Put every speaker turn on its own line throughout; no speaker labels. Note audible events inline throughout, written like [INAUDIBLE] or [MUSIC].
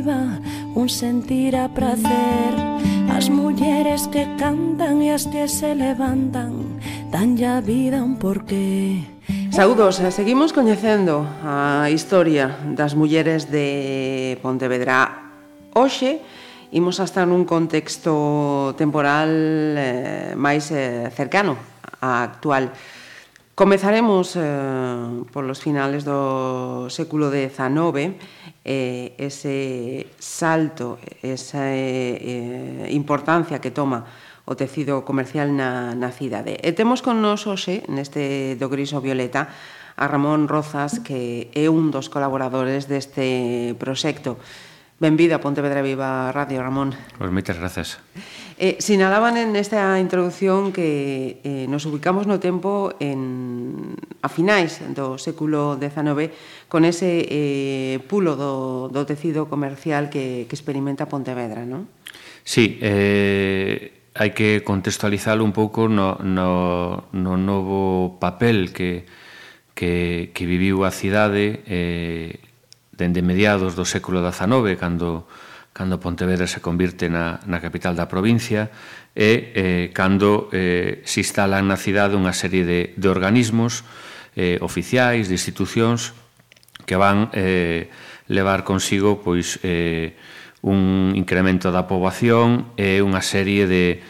viva un sentir a prazer As mulleres que cantan e as que se levantan Dan ya vida un porqué.
Saúdos, eh, seguimos coñecendo a historia das mulleres de Pontevedra. Hoxe imos a estar nun contexto temporal eh, máis eh, cercano á actual. Comezaremos eh, polos finales do século XIX, eh, ese salto, esa eh, eh, importancia que toma o tecido comercial na, na cidade. E temos con nos hoxe, neste do Griso Violeta, a Ramón Rozas, que é un dos colaboradores deste proxecto. Benvida a Pontevedra Viva Radio, Ramón.
Pois moitas grazas.
Eh, sinalaban en esta introdución que eh, nos ubicamos no tempo en, a finais do século XIX con ese eh, pulo do, do tecido comercial que, que experimenta Pontevedra, non?
Sí, eh, hai que contextualizalo un pouco no, no, no novo papel que, que, que viviu a cidade eh, dende mediados do século XIX, cando, cando Pontevedra se convirte na, na capital da provincia, e eh, cando eh, se instalan na cidade unha serie de, de organismos eh, oficiais, de institucións, que van eh, levar consigo pois eh, un incremento da poboación e unha serie de,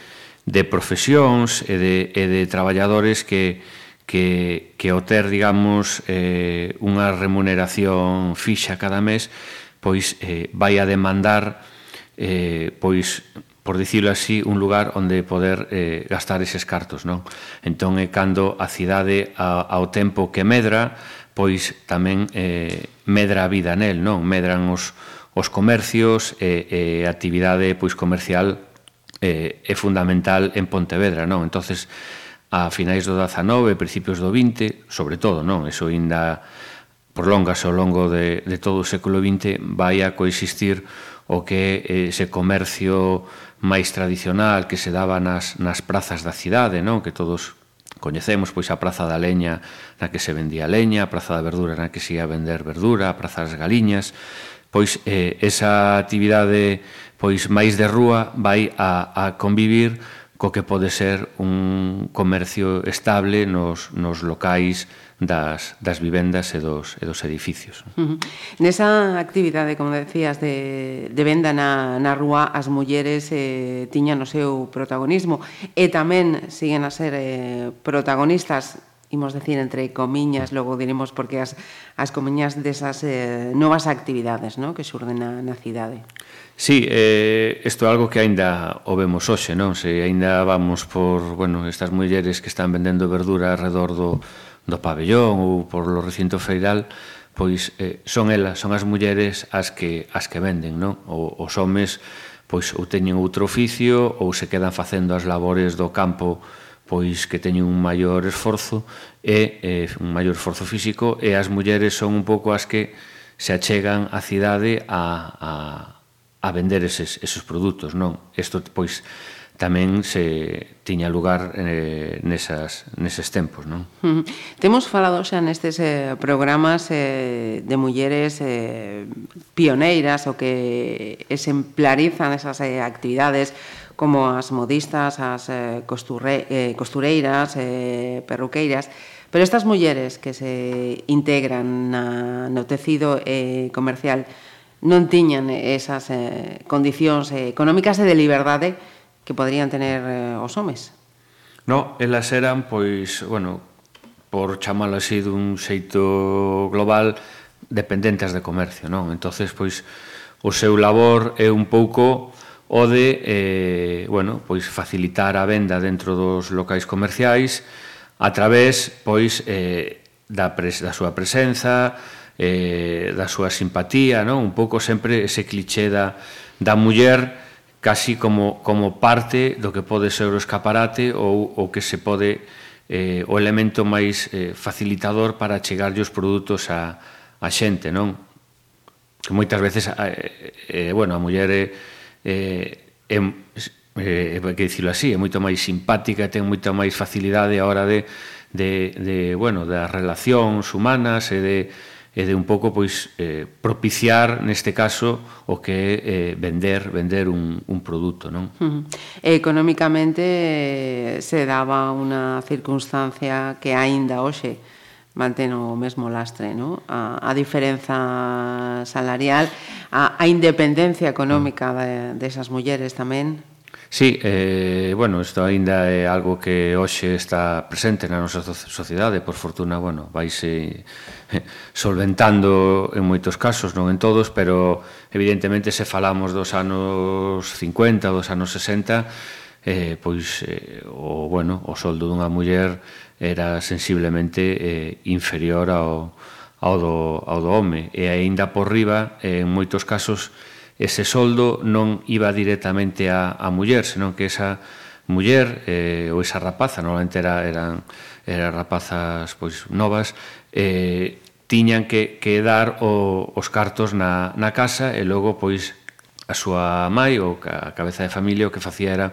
de profesións e de, e de traballadores que, que, que o ter, digamos, eh, unha remuneración fixa cada mes, pois eh, vai a demandar, eh, pois, por dicirlo así, un lugar onde poder eh, gastar eses cartos, non? Entón, é cando a cidade a, ao tempo que medra, pois tamén eh, medra a vida nel, non? Medran os, os comercios e, eh, e eh, actividade pois comercial eh, é fundamental en Pontevedra, non? Entonces, a finais do 19, principios do 20, sobre todo, non? Eso ainda prolongase ao longo de, de todo o século XX, vai a coexistir o que é ese comercio máis tradicional que se daba nas, nas prazas da cidade, non? Que todos coñecemos pois a Praza da Leña na que se vendía leña, a Praza da Verdura na que se ia vender verdura, a Praza das Galiñas, pois eh, esa actividade pois máis de rúa vai a, a convivir co que pode ser un comercio estable nos, nos locais das, das vivendas e dos, e dos edificios.
Uh -huh. Nesa actividade, como decías, de, de venda na, na rúa, as mulleres eh, tiñan o seu protagonismo e tamén siguen a ser eh, protagonistas imos decir entre comiñas, logo diremos porque as, as comiñas desas eh, novas actividades no? que xurden na, na cidade.
Sí, eh, isto é algo que aínda o vemos hoxe, non? Se aínda vamos por, bueno, estas mulleres que están vendendo verdura alrededor do, do pabellón ou por lo recinto feiral, pois eh, son elas, son as mulleres as que as que venden, non? O, os homes pois ou teñen outro oficio ou se quedan facendo as labores do campo pois que teñen un maior esforzo e eh, un maior esforzo físico e as mulleres son un pouco as que se achegan á cidade a, a, a vender eses, esos produtos, non? Isto, pois, tamén se tiña lugar eh, nesas, neses tempos, non?
Temos falado xa nestes eh, programas eh, de mulleres eh, pioneiras o que exemplarizan esas eh, actividades como as modistas, as eh, costurre, eh, costureiras, eh, perruqueiras, pero estas mulleres que se integran na, no tecido eh, comercial non tiñan esas eh, condicións eh, económicas e de liberdade que poderían tener eh, os homes.
No, elas eran, pois, bueno, por chamalo así dun xeito global, dependentes de comercio, non? Entonces, pois, o seu labor é un pouco o de eh, bueno, pois facilitar a venda dentro dos locais comerciais a través pois eh, da, pres, da súa presenza, eh, da súa simpatía, non? un pouco sempre ese cliché da, da muller casi como, como parte do que pode ser o escaparate ou o que se pode eh, o elemento máis eh, facilitador para chegarlle os produtos a, a xente, non? Que moitas veces, eh, eh, bueno, a muller é eh, eh, é, eh, que dicilo así, é moito máis simpática, ten moita máis facilidade a hora de, de, de bueno, das relacións humanas e de, e de un pouco pois eh, propiciar neste caso o que é eh, vender vender un, un produto non?
Uh -huh. Económicamente eh, se daba unha circunstancia que aínda hoxe mantén o mesmo lastre, no? A, a diferenza salarial, a, a independencia económica mm. de, desas de mulleres tamén.
Sí, eh, bueno, isto aínda é algo que hoxe está presente na nosa sociedade, por fortuna, bueno, vaise [LAUGHS] solventando en moitos casos, non en todos, pero evidentemente se falamos dos anos 50, dos anos 60, eh, pois eh, o, bueno, o soldo dunha muller era sensiblemente eh, inferior ao, ao, do, ao do home. E aínda por riba eh, en moitos casos ese soldo non iba directamente a, a muller senón que esa muller eh, ou esa rapaza normalmente era, eran, eran rapazas pois novas eh, tiñan que, que dar o, os cartos na, na casa e logo pois a súa mãe ou a cabeza de familia o que facía era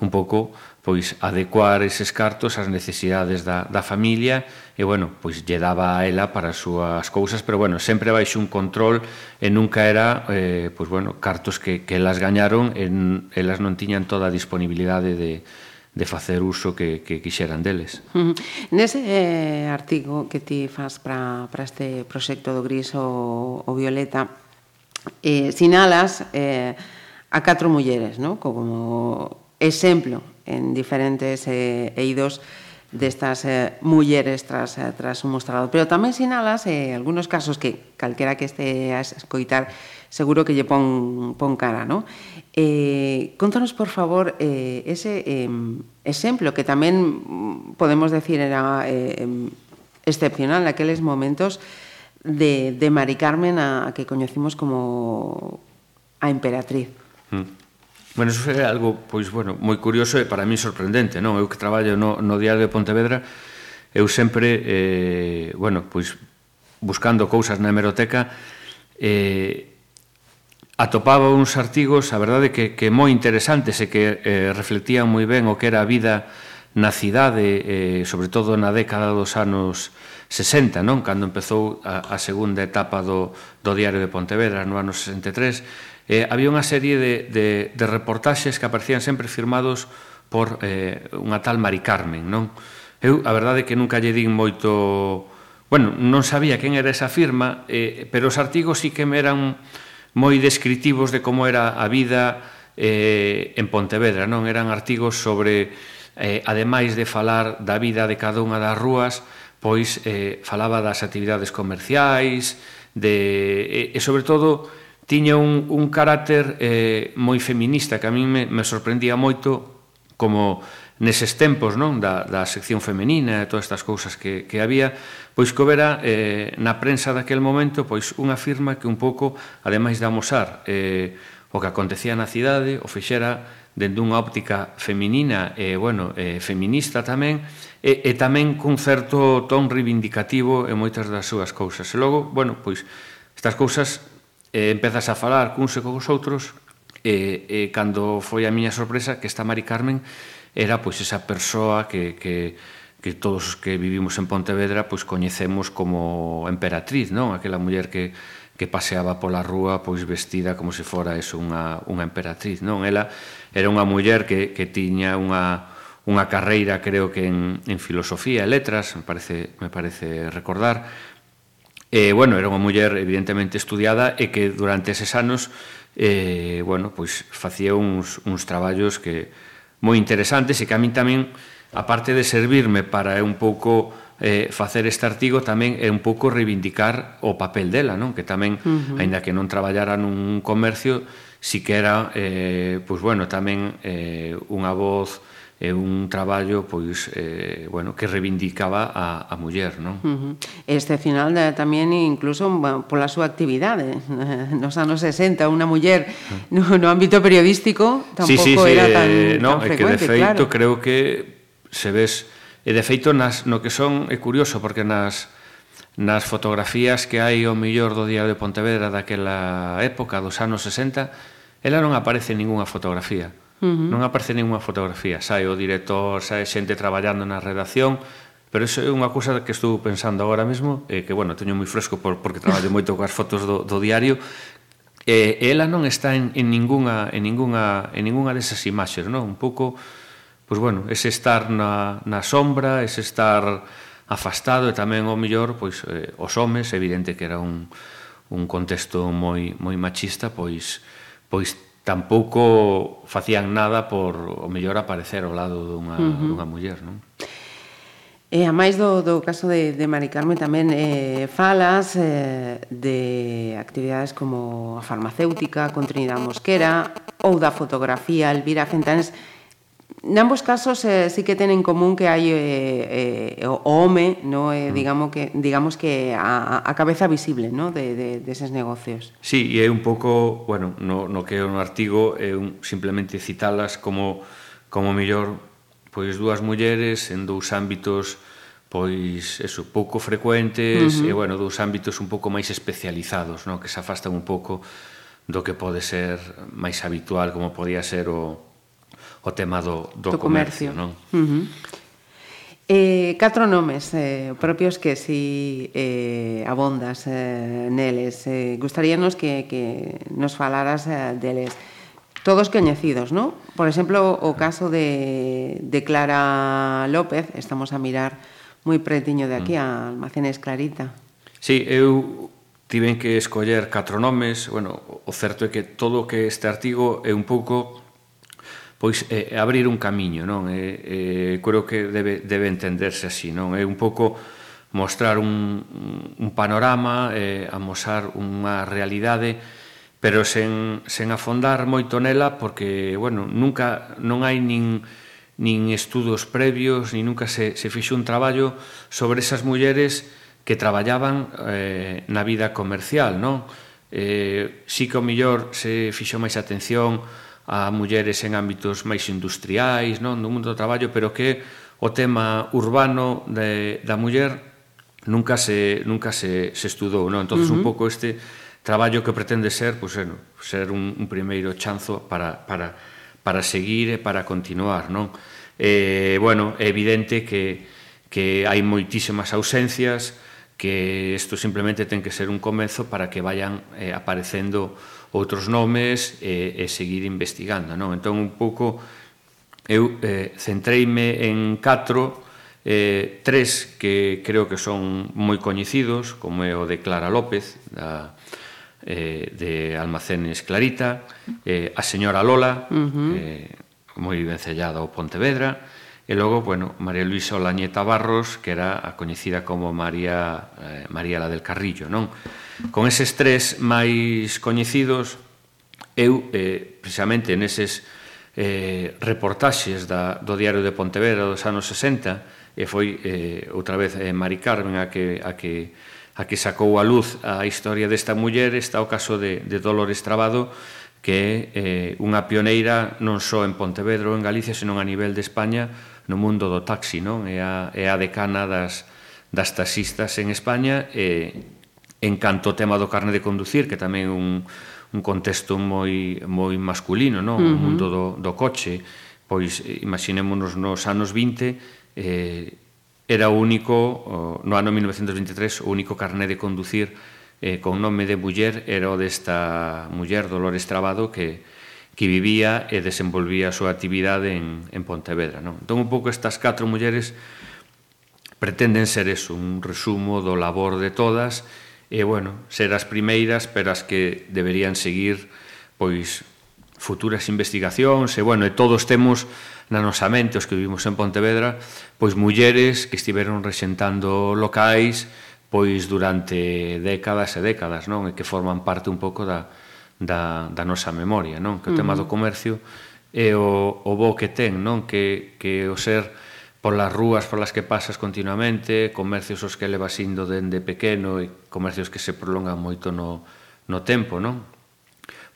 un pouco pois adecuar eses cartos ás necesidades da, da familia e, bueno, pois lle daba a ela para as súas cousas, pero, bueno, sempre baixo un control e nunca era, eh, pois, bueno, cartos que, que elas gañaron e elas non tiñan toda a disponibilidade de, de facer uso que, que quixeran deles.
Uh -huh. Nese eh, artigo que ti faz para este proxecto do Gris o, o Violeta, eh, sinalas eh, a catro mulleres, no? como exemplo en diferentes eh, eidos destas eh, mulleres tras, eh, tras un mostrado, Pero tamén sinalas eh, algunos casos que calquera que este a escoitar seguro que lle pon, pon cara, ¿no? Eh, contanos, por favor, eh, ese eh, exemplo que tamén podemos decir era eh, excepcional naqueles momentos de, de Mari Carmen a, a que coñecimos como a emperatriz. Mm.
Bueno, eso é algo, pois, bueno, moi curioso e para mí sorprendente, non? Eu que traballo no, no Diario de Pontevedra, eu sempre, eh, bueno, pois, buscando cousas na hemeroteca, eh, atopaba uns artigos, a verdade, que, que moi interesantes e que eh, reflectían moi ben o que era a vida na cidade, eh, sobre todo na década dos anos 60, non? Cando empezou a, a segunda etapa do, do Diario de Pontevedra, no ano 63, eh, había unha serie de, de, de reportaxes que aparecían sempre firmados por eh, unha tal Mari Carmen, non? Eu, a verdade, que nunca lle din moito... Bueno, non sabía quen era esa firma, eh, pero os artigos sí que me eran moi descritivos de como era a vida eh, en Pontevedra, non? Eran artigos sobre, eh, ademais de falar da vida de cada unha das rúas, pois eh, falaba das actividades comerciais, de, e, e sobre todo tiña un, un carácter eh, moi feminista que a min me, me sorprendía moito como neses tempos non da, da sección femenina e todas estas cousas que, que había pois que houbera eh, na prensa daquel momento pois unha firma que un pouco ademais de amosar eh, o que acontecía na cidade o fixera dende unha óptica feminina e eh, bueno, eh, feminista tamén e, e tamén cun certo ton reivindicativo en moitas das súas cousas. E logo, bueno, pois estas cousas e empezas a falar cuns e cos outros e, e cando foi a miña sorpresa que esta Mari Carmen era pois esa persoa que, que, que todos os que vivimos en Pontevedra pois coñecemos como emperatriz, non? Aquela muller que que paseaba pola rúa pois vestida como se fora eso unha unha emperatriz, non? Ela era unha muller que que tiña unha unha carreira creo que en en filosofía e letras, me parece me parece recordar, E, bueno, era unha muller evidentemente estudiada e que durante eses anos eh, bueno, pois facía uns, uns traballos que moi interesantes e que a min tamén, aparte de servirme para un pouco eh, facer este artigo tamén é un pouco reivindicar o papel dela, non? Que tamén, uh -huh. aínda que non traballara nun comercio, si que era eh, pois bueno, tamén eh, unha voz é un traballo pois eh, bueno, que reivindicaba a, a muller, non?
Uh -huh. Este final de, eh, tamén incluso bueno, pola súa actividade eh, nos anos 60, unha muller no, no ámbito periodístico tampouco sí, sí, sí, era tan, eh, no, tan frecuente,
que de feito claro. creo que se ves e de feito nas no que son é curioso porque nas nas fotografías que hai o millor do Diario de Pontevedra daquela época dos anos 60, ela non aparece en ninguna fotografía. Uh -huh. Non aparece ninguna fotografía, sai o director, sai xente traballando na redacción, Pero iso é unha cousa que estou pensando agora mesmo, eh, que, bueno, teño moi fresco por, porque traballo moito coas fotos do, do diario, eh, ela non está en, en, ninguna, en, ninguna, en ninguna desas imaxes, non? Un pouco, pois, bueno, ese estar na, na sombra, ese estar afastado, e tamén, o mellor, pois, eh, os homes, evidente que era un, un contexto moi, moi machista, pois, pois tampouco facían nada por o mellor aparecer ao lado dunha, uh -huh. dunha muller, non?
E a máis do, do caso de, de Mari Carmen tamén eh, falas eh, de actividades como a farmacéutica con Trinidad Mosquera ou da fotografía Elvira Fentanes Nambos casos eh, sí que ten en común que hai eh, eh, o home, no, eh, mm. digamos que digamos que a, a cabeza visible, no, de, de deses de negocios.
Sí, e é un pouco, bueno, no, no que é un artigo é un, simplemente citalas como como mellor pois dúas mulleres en dous ámbitos pois eso, pouco frecuentes uh -huh. e bueno, dous ámbitos un pouco máis especializados, no, que se afastan un pouco do que pode ser máis habitual como podía ser o o tema do, do, do comercio, comercio, non? Uh -huh.
Eh, catro nomes eh, propios que si eh, abondas eh, neles. Eh, gustaríanos que, que nos falaras eh, deles. Todos coñecidos, non? Por exemplo, o caso de, de Clara López, estamos a mirar moi pretiño de aquí, mm. a Almacenes Clarita.
Sí, eu tiven que escoller catro nomes, bueno, o certo é que todo que este artigo é un pouco pois é, é abrir un camiño, non? É, é, creo que debe, debe entenderse así, non? É un pouco mostrar un, un panorama, é, amosar unha realidade, pero sen, sen afondar moito nela, porque, bueno, nunca non hai nin nin estudos previos, ni nunca se, se fixo un traballo sobre esas mulleres que traballaban eh, na vida comercial, non? Eh, sí que o millor se fixo máis atención a mulleres en ámbitos máis industriais, non, do mundo do traballo, pero que o tema urbano de, da muller nunca se nunca se, se estudou, non? Entonces uh -huh. un pouco este traballo que pretende ser, pois, pues, bueno, ser un, un primeiro chanzo para para para seguir e para continuar, non? Eh, bueno, é evidente que que hai moitísimas ausencias, que isto simplemente ten que ser un comezo para que vayan eh, aparecendo outros nomes e, e seguir investigando, non? Entón un pouco eu eh, centreime en catro eh, tres que creo que son moi coñecidos, como é o de Clara López, da, eh, de Almacenes Clarita, eh, a señora Lola, uh -huh. eh, moi vencellada ao Pontevedra, E logo, bueno, María Luisa Olañeta Barros, que era a coñecida como María eh, María la del Carrillo, non? Con eses tres máis coñecidos, eu eh, precisamente neses eh, reportaxes da, do Diario de Pontevedra dos anos 60, e foi eh, outra vez eh, Mari Carmen a que, a que a que sacou a luz a historia desta muller está o caso de, de Dolores Trabado que é eh, unha pioneira non só en Pontevedra ou en Galicia, senón a nivel de España, no mundo do taxi, non? É a, é a decana das, das taxistas en España e en canto ao tema do carne de conducir, que tamén é un, un contexto moi moi masculino, non? Uh -huh. O mundo do, do coche, pois eh, imaginémonos nos anos 20 eh, era o único, no ano 1923, o único carné de conducir eh, con nome de muller era o desta muller Dolores Trabado que, que vivía e desenvolvía a súa actividade en, en Pontevedra. Non? Entón, un pouco estas catro mulleres pretenden ser eso, un resumo do labor de todas e, bueno, ser as primeiras pero as que deberían seguir pois futuras investigacións e, bueno, e todos temos na nosa mente, os que vivimos en Pontevedra, pois mulleres que estiveron rexentando locais pois durante décadas e décadas, non? E que forman parte un pouco da, da, da nosa memoria, non? Que o tema uh -huh. do comercio é o, o bo que ten, non? Que, que o ser polas rúas polas que pasas continuamente, comercios os que levas indo dende pequeno e comercios que se prolongan moito no, no tempo, non?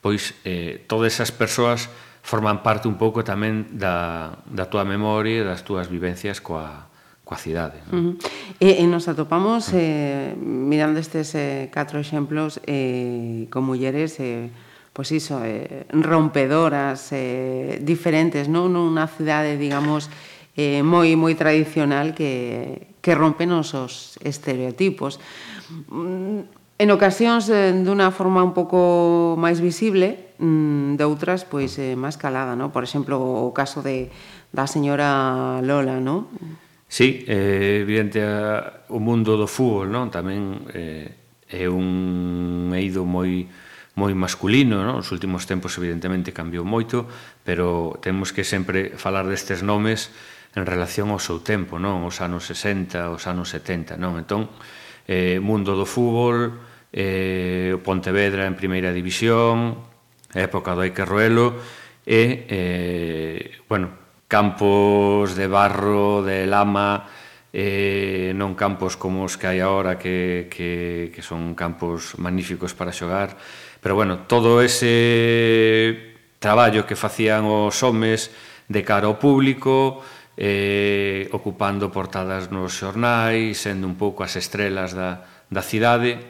Pois eh, todas esas persoas forman parte un pouco tamén da, da túa memoria e das túas vivencias coa, coa cidade. Non? Uh
-huh. E, e nos atopamos, uh -huh. eh, mirando estes eh, catro exemplos, eh, con mulleres eh, pois iso, eh, rompedoras, eh, diferentes, non nunha cidade, digamos, eh, moi moi tradicional que, que rompen os, os estereotipos. Mm, en ocasións eh, dunha forma un pouco máis visible, mm, de outras pois eh, máis calada, non? Por exemplo, o caso de da señora Lola, non?
Sí, é evidente o mundo do fútbol, non? Tamén eh, é un eido moi moi masculino, non? Os últimos tempos evidentemente cambiou moito, pero temos que sempre falar destes nomes en relación ao seu tempo, non? Os anos 60, os anos 70, non? Entón, eh, mundo do fútbol, eh, o Pontevedra en primeira división, a época do Ike Ruelo, e, eh, bueno, campos de barro, de lama, eh, non campos como os que hai agora que, que, que son campos magníficos para xogar. Pero bueno, todo ese traballo que facían os homes de cara ao público eh, ocupando portadas nos xornais sendo un pouco as estrelas da, da cidade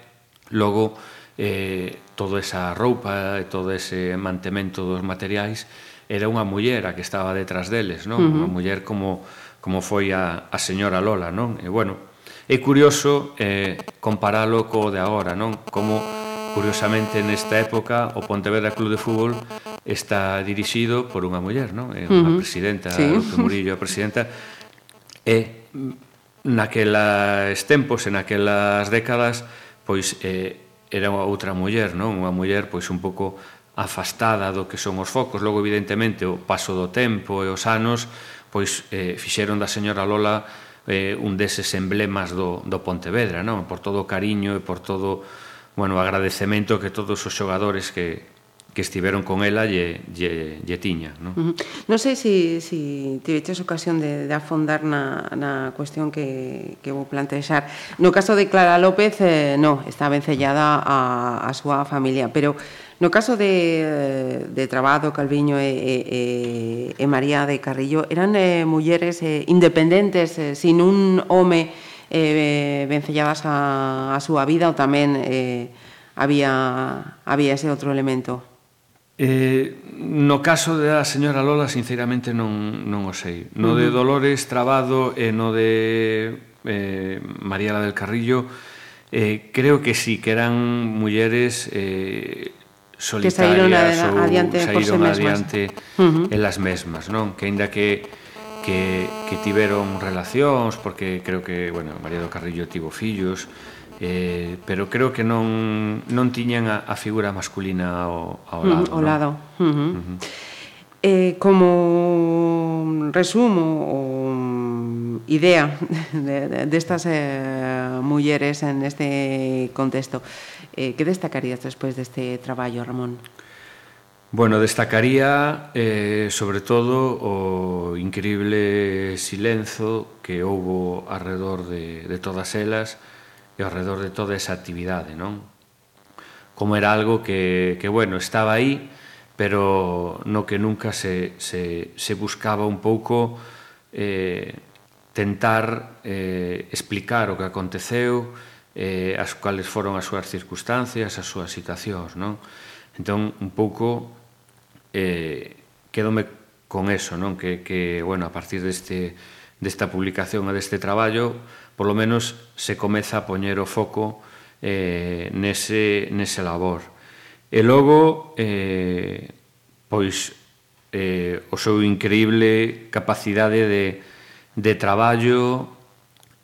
logo eh, toda esa roupa e todo ese mantemento dos materiais era unha muller a que estaba detrás deles, non? Uh -huh. Unha muller como como foi a, a señora Lola, non? E bueno, é curioso eh, comparalo co de agora, non? Como curiosamente nesta época o Pontevedra Club de Fútbol está dirixido por unha muller, non? É unha uh -huh. presidenta, sí. Lupe Murillo, a presidenta e naquelas tempos, en aquelas décadas, pois eh, era outra muller, non? Unha muller pois un pouco afastada do que son os focos. Logo evidentemente o paso do tempo e os anos pois eh, fixeron da señora Lola eh, un deses emblemas do, do Pontevedra, non? Por todo o cariño e por todo bueno, agradecemento que todos os xogadores que, que estiveron con ela lle, lle, lle tiña. Non uh
-huh. non sei se si, si tiveches ocasión de, de afondar na, na cuestión que, que vou plantexar. No caso de Clara López, eh, no, está vencellada a, a súa familia, pero no caso de, de Trabado, Calviño e, e, e María de Carrillo, eran eh, mulleres eh, independentes, eh, sin un home eh, vencelladas a, a súa vida ou tamén... Eh, había había ese outro elemento.
Eh, no caso da señora Lola, sinceramente, non, non o sei. No de Dolores Trabado e no de eh, María la del Carrillo, eh, creo que sí, que eran mulleres eh, solitarias que saíron ou adiante saíron adiante mesmas. en las mesmas, non? Que aínda que que, que tiveron relacións, porque creo que, bueno, María do Carrillo tivo fillos, eh, pero creo que non, non tiñan a, a figura masculina ao, ao lado.
Mm, ao lado. No? Uh -huh. Uh -huh. Eh, como resumo o mm, idea destas [LAUGHS] de, de eh, mulleres en este contexto, eh, que destacarías despois deste traballo, Ramón?
Bueno, destacaría eh, sobre todo o increíble silenzo que houbo alrededor de, de todas elas, e alrededor de toda esa actividade, non? Como era algo que, que bueno, estaba aí, pero no que nunca se, se, se buscaba un pouco eh, tentar eh, explicar o que aconteceu, eh, as cuales foron as súas circunstancias, as súas situacións, non? Entón, un pouco, eh, quedome con eso, non? Que, que bueno, a partir deste, desta publicación e deste traballo, por lo menos se comeza a poñer o foco eh, nese, nese labor. E logo, eh, pois, eh, o seu increíble capacidade de, de traballo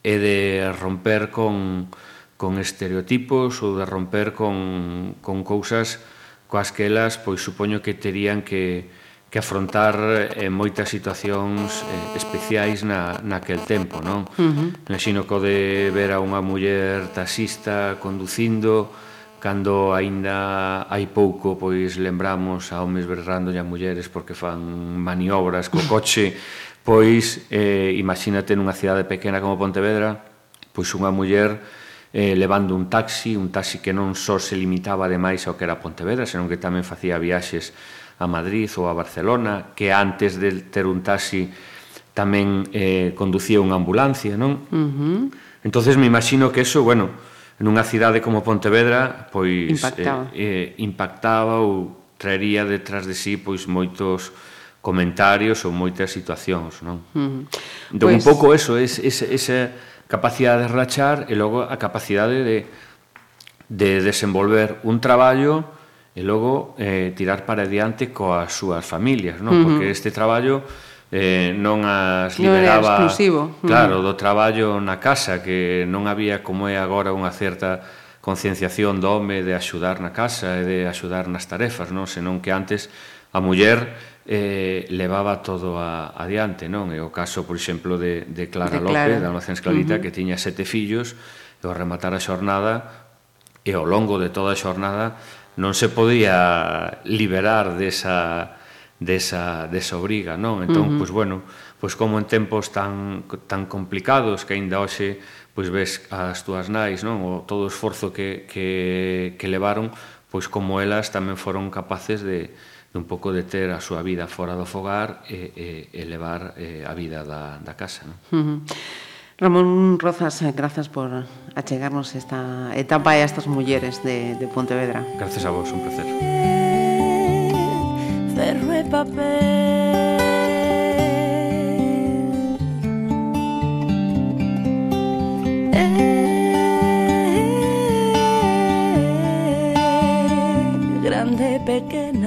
e de romper con, con estereotipos ou de romper con, con cousas coas que elas, pois, supoño que terían que, que afrontar en moitas situacións eh, especiais na, naquel tempo, non? Uh -huh. Imagino co de ver a unha muller taxista conducindo cando aínda hai pouco pois lembramos a homes berrando e a mulleres porque fan maniobras co coche [LAUGHS] pois eh, imagínate nunha cidade pequena como Pontevedra pois unha muller eh, levando un taxi un taxi que non só se limitaba ademais ao que era Pontevedra senón que tamén facía viaxes a Madrid ou a Barcelona, que antes de ter un taxi tamén eh, conducía unha ambulancia, non? Uh -huh. Entonces me imagino que eso, bueno, nunha cidade como Pontevedra, pois eh,
impactaba,
eh, eh, impactaba ou traería detrás de sí pois moitos comentarios ou moitas situacións, non? Uh -huh. Entón, pues... un pois pouco eso, es, es, esa capacidade de rachar e logo a capacidade de, de desenvolver un traballo e logo eh, tirar para adiante coas súas familias, non? Uh -huh. Porque este traballo eh, non as liberaba...
Non exclusivo. Uh -huh.
Claro, do traballo na casa, que non había como é agora unha certa concienciación do home de axudar na casa e de axudar nas tarefas, non? Senón que antes a muller eh, levaba todo a, adiante, non? E o caso, por exemplo, de, de Clara, de Clara. López, da Inocens Clarita, uh -huh. que tiña sete fillos, e ao rematar a xornada, e ao longo de toda a xornada, non se podía liberar desa desa desa obriga, non? Entón, uh -huh. pois bueno, pois como en tempos tan tan complicados que aínda hoxe pois ves as túas nais, non? O todo o esforzo que que que levaron, pois como elas tamén foron capaces de de un pouco de ter a súa vida fora do fogar e, e, e levar eh, a vida da, da casa. Non? Uh -huh.
Ramón Rozas, eh, grazas por achegarnos esta etapa e a estas mulleres de, de Pontevedra.
Gracias a vos, un placer.
Ferro e papel grande pequena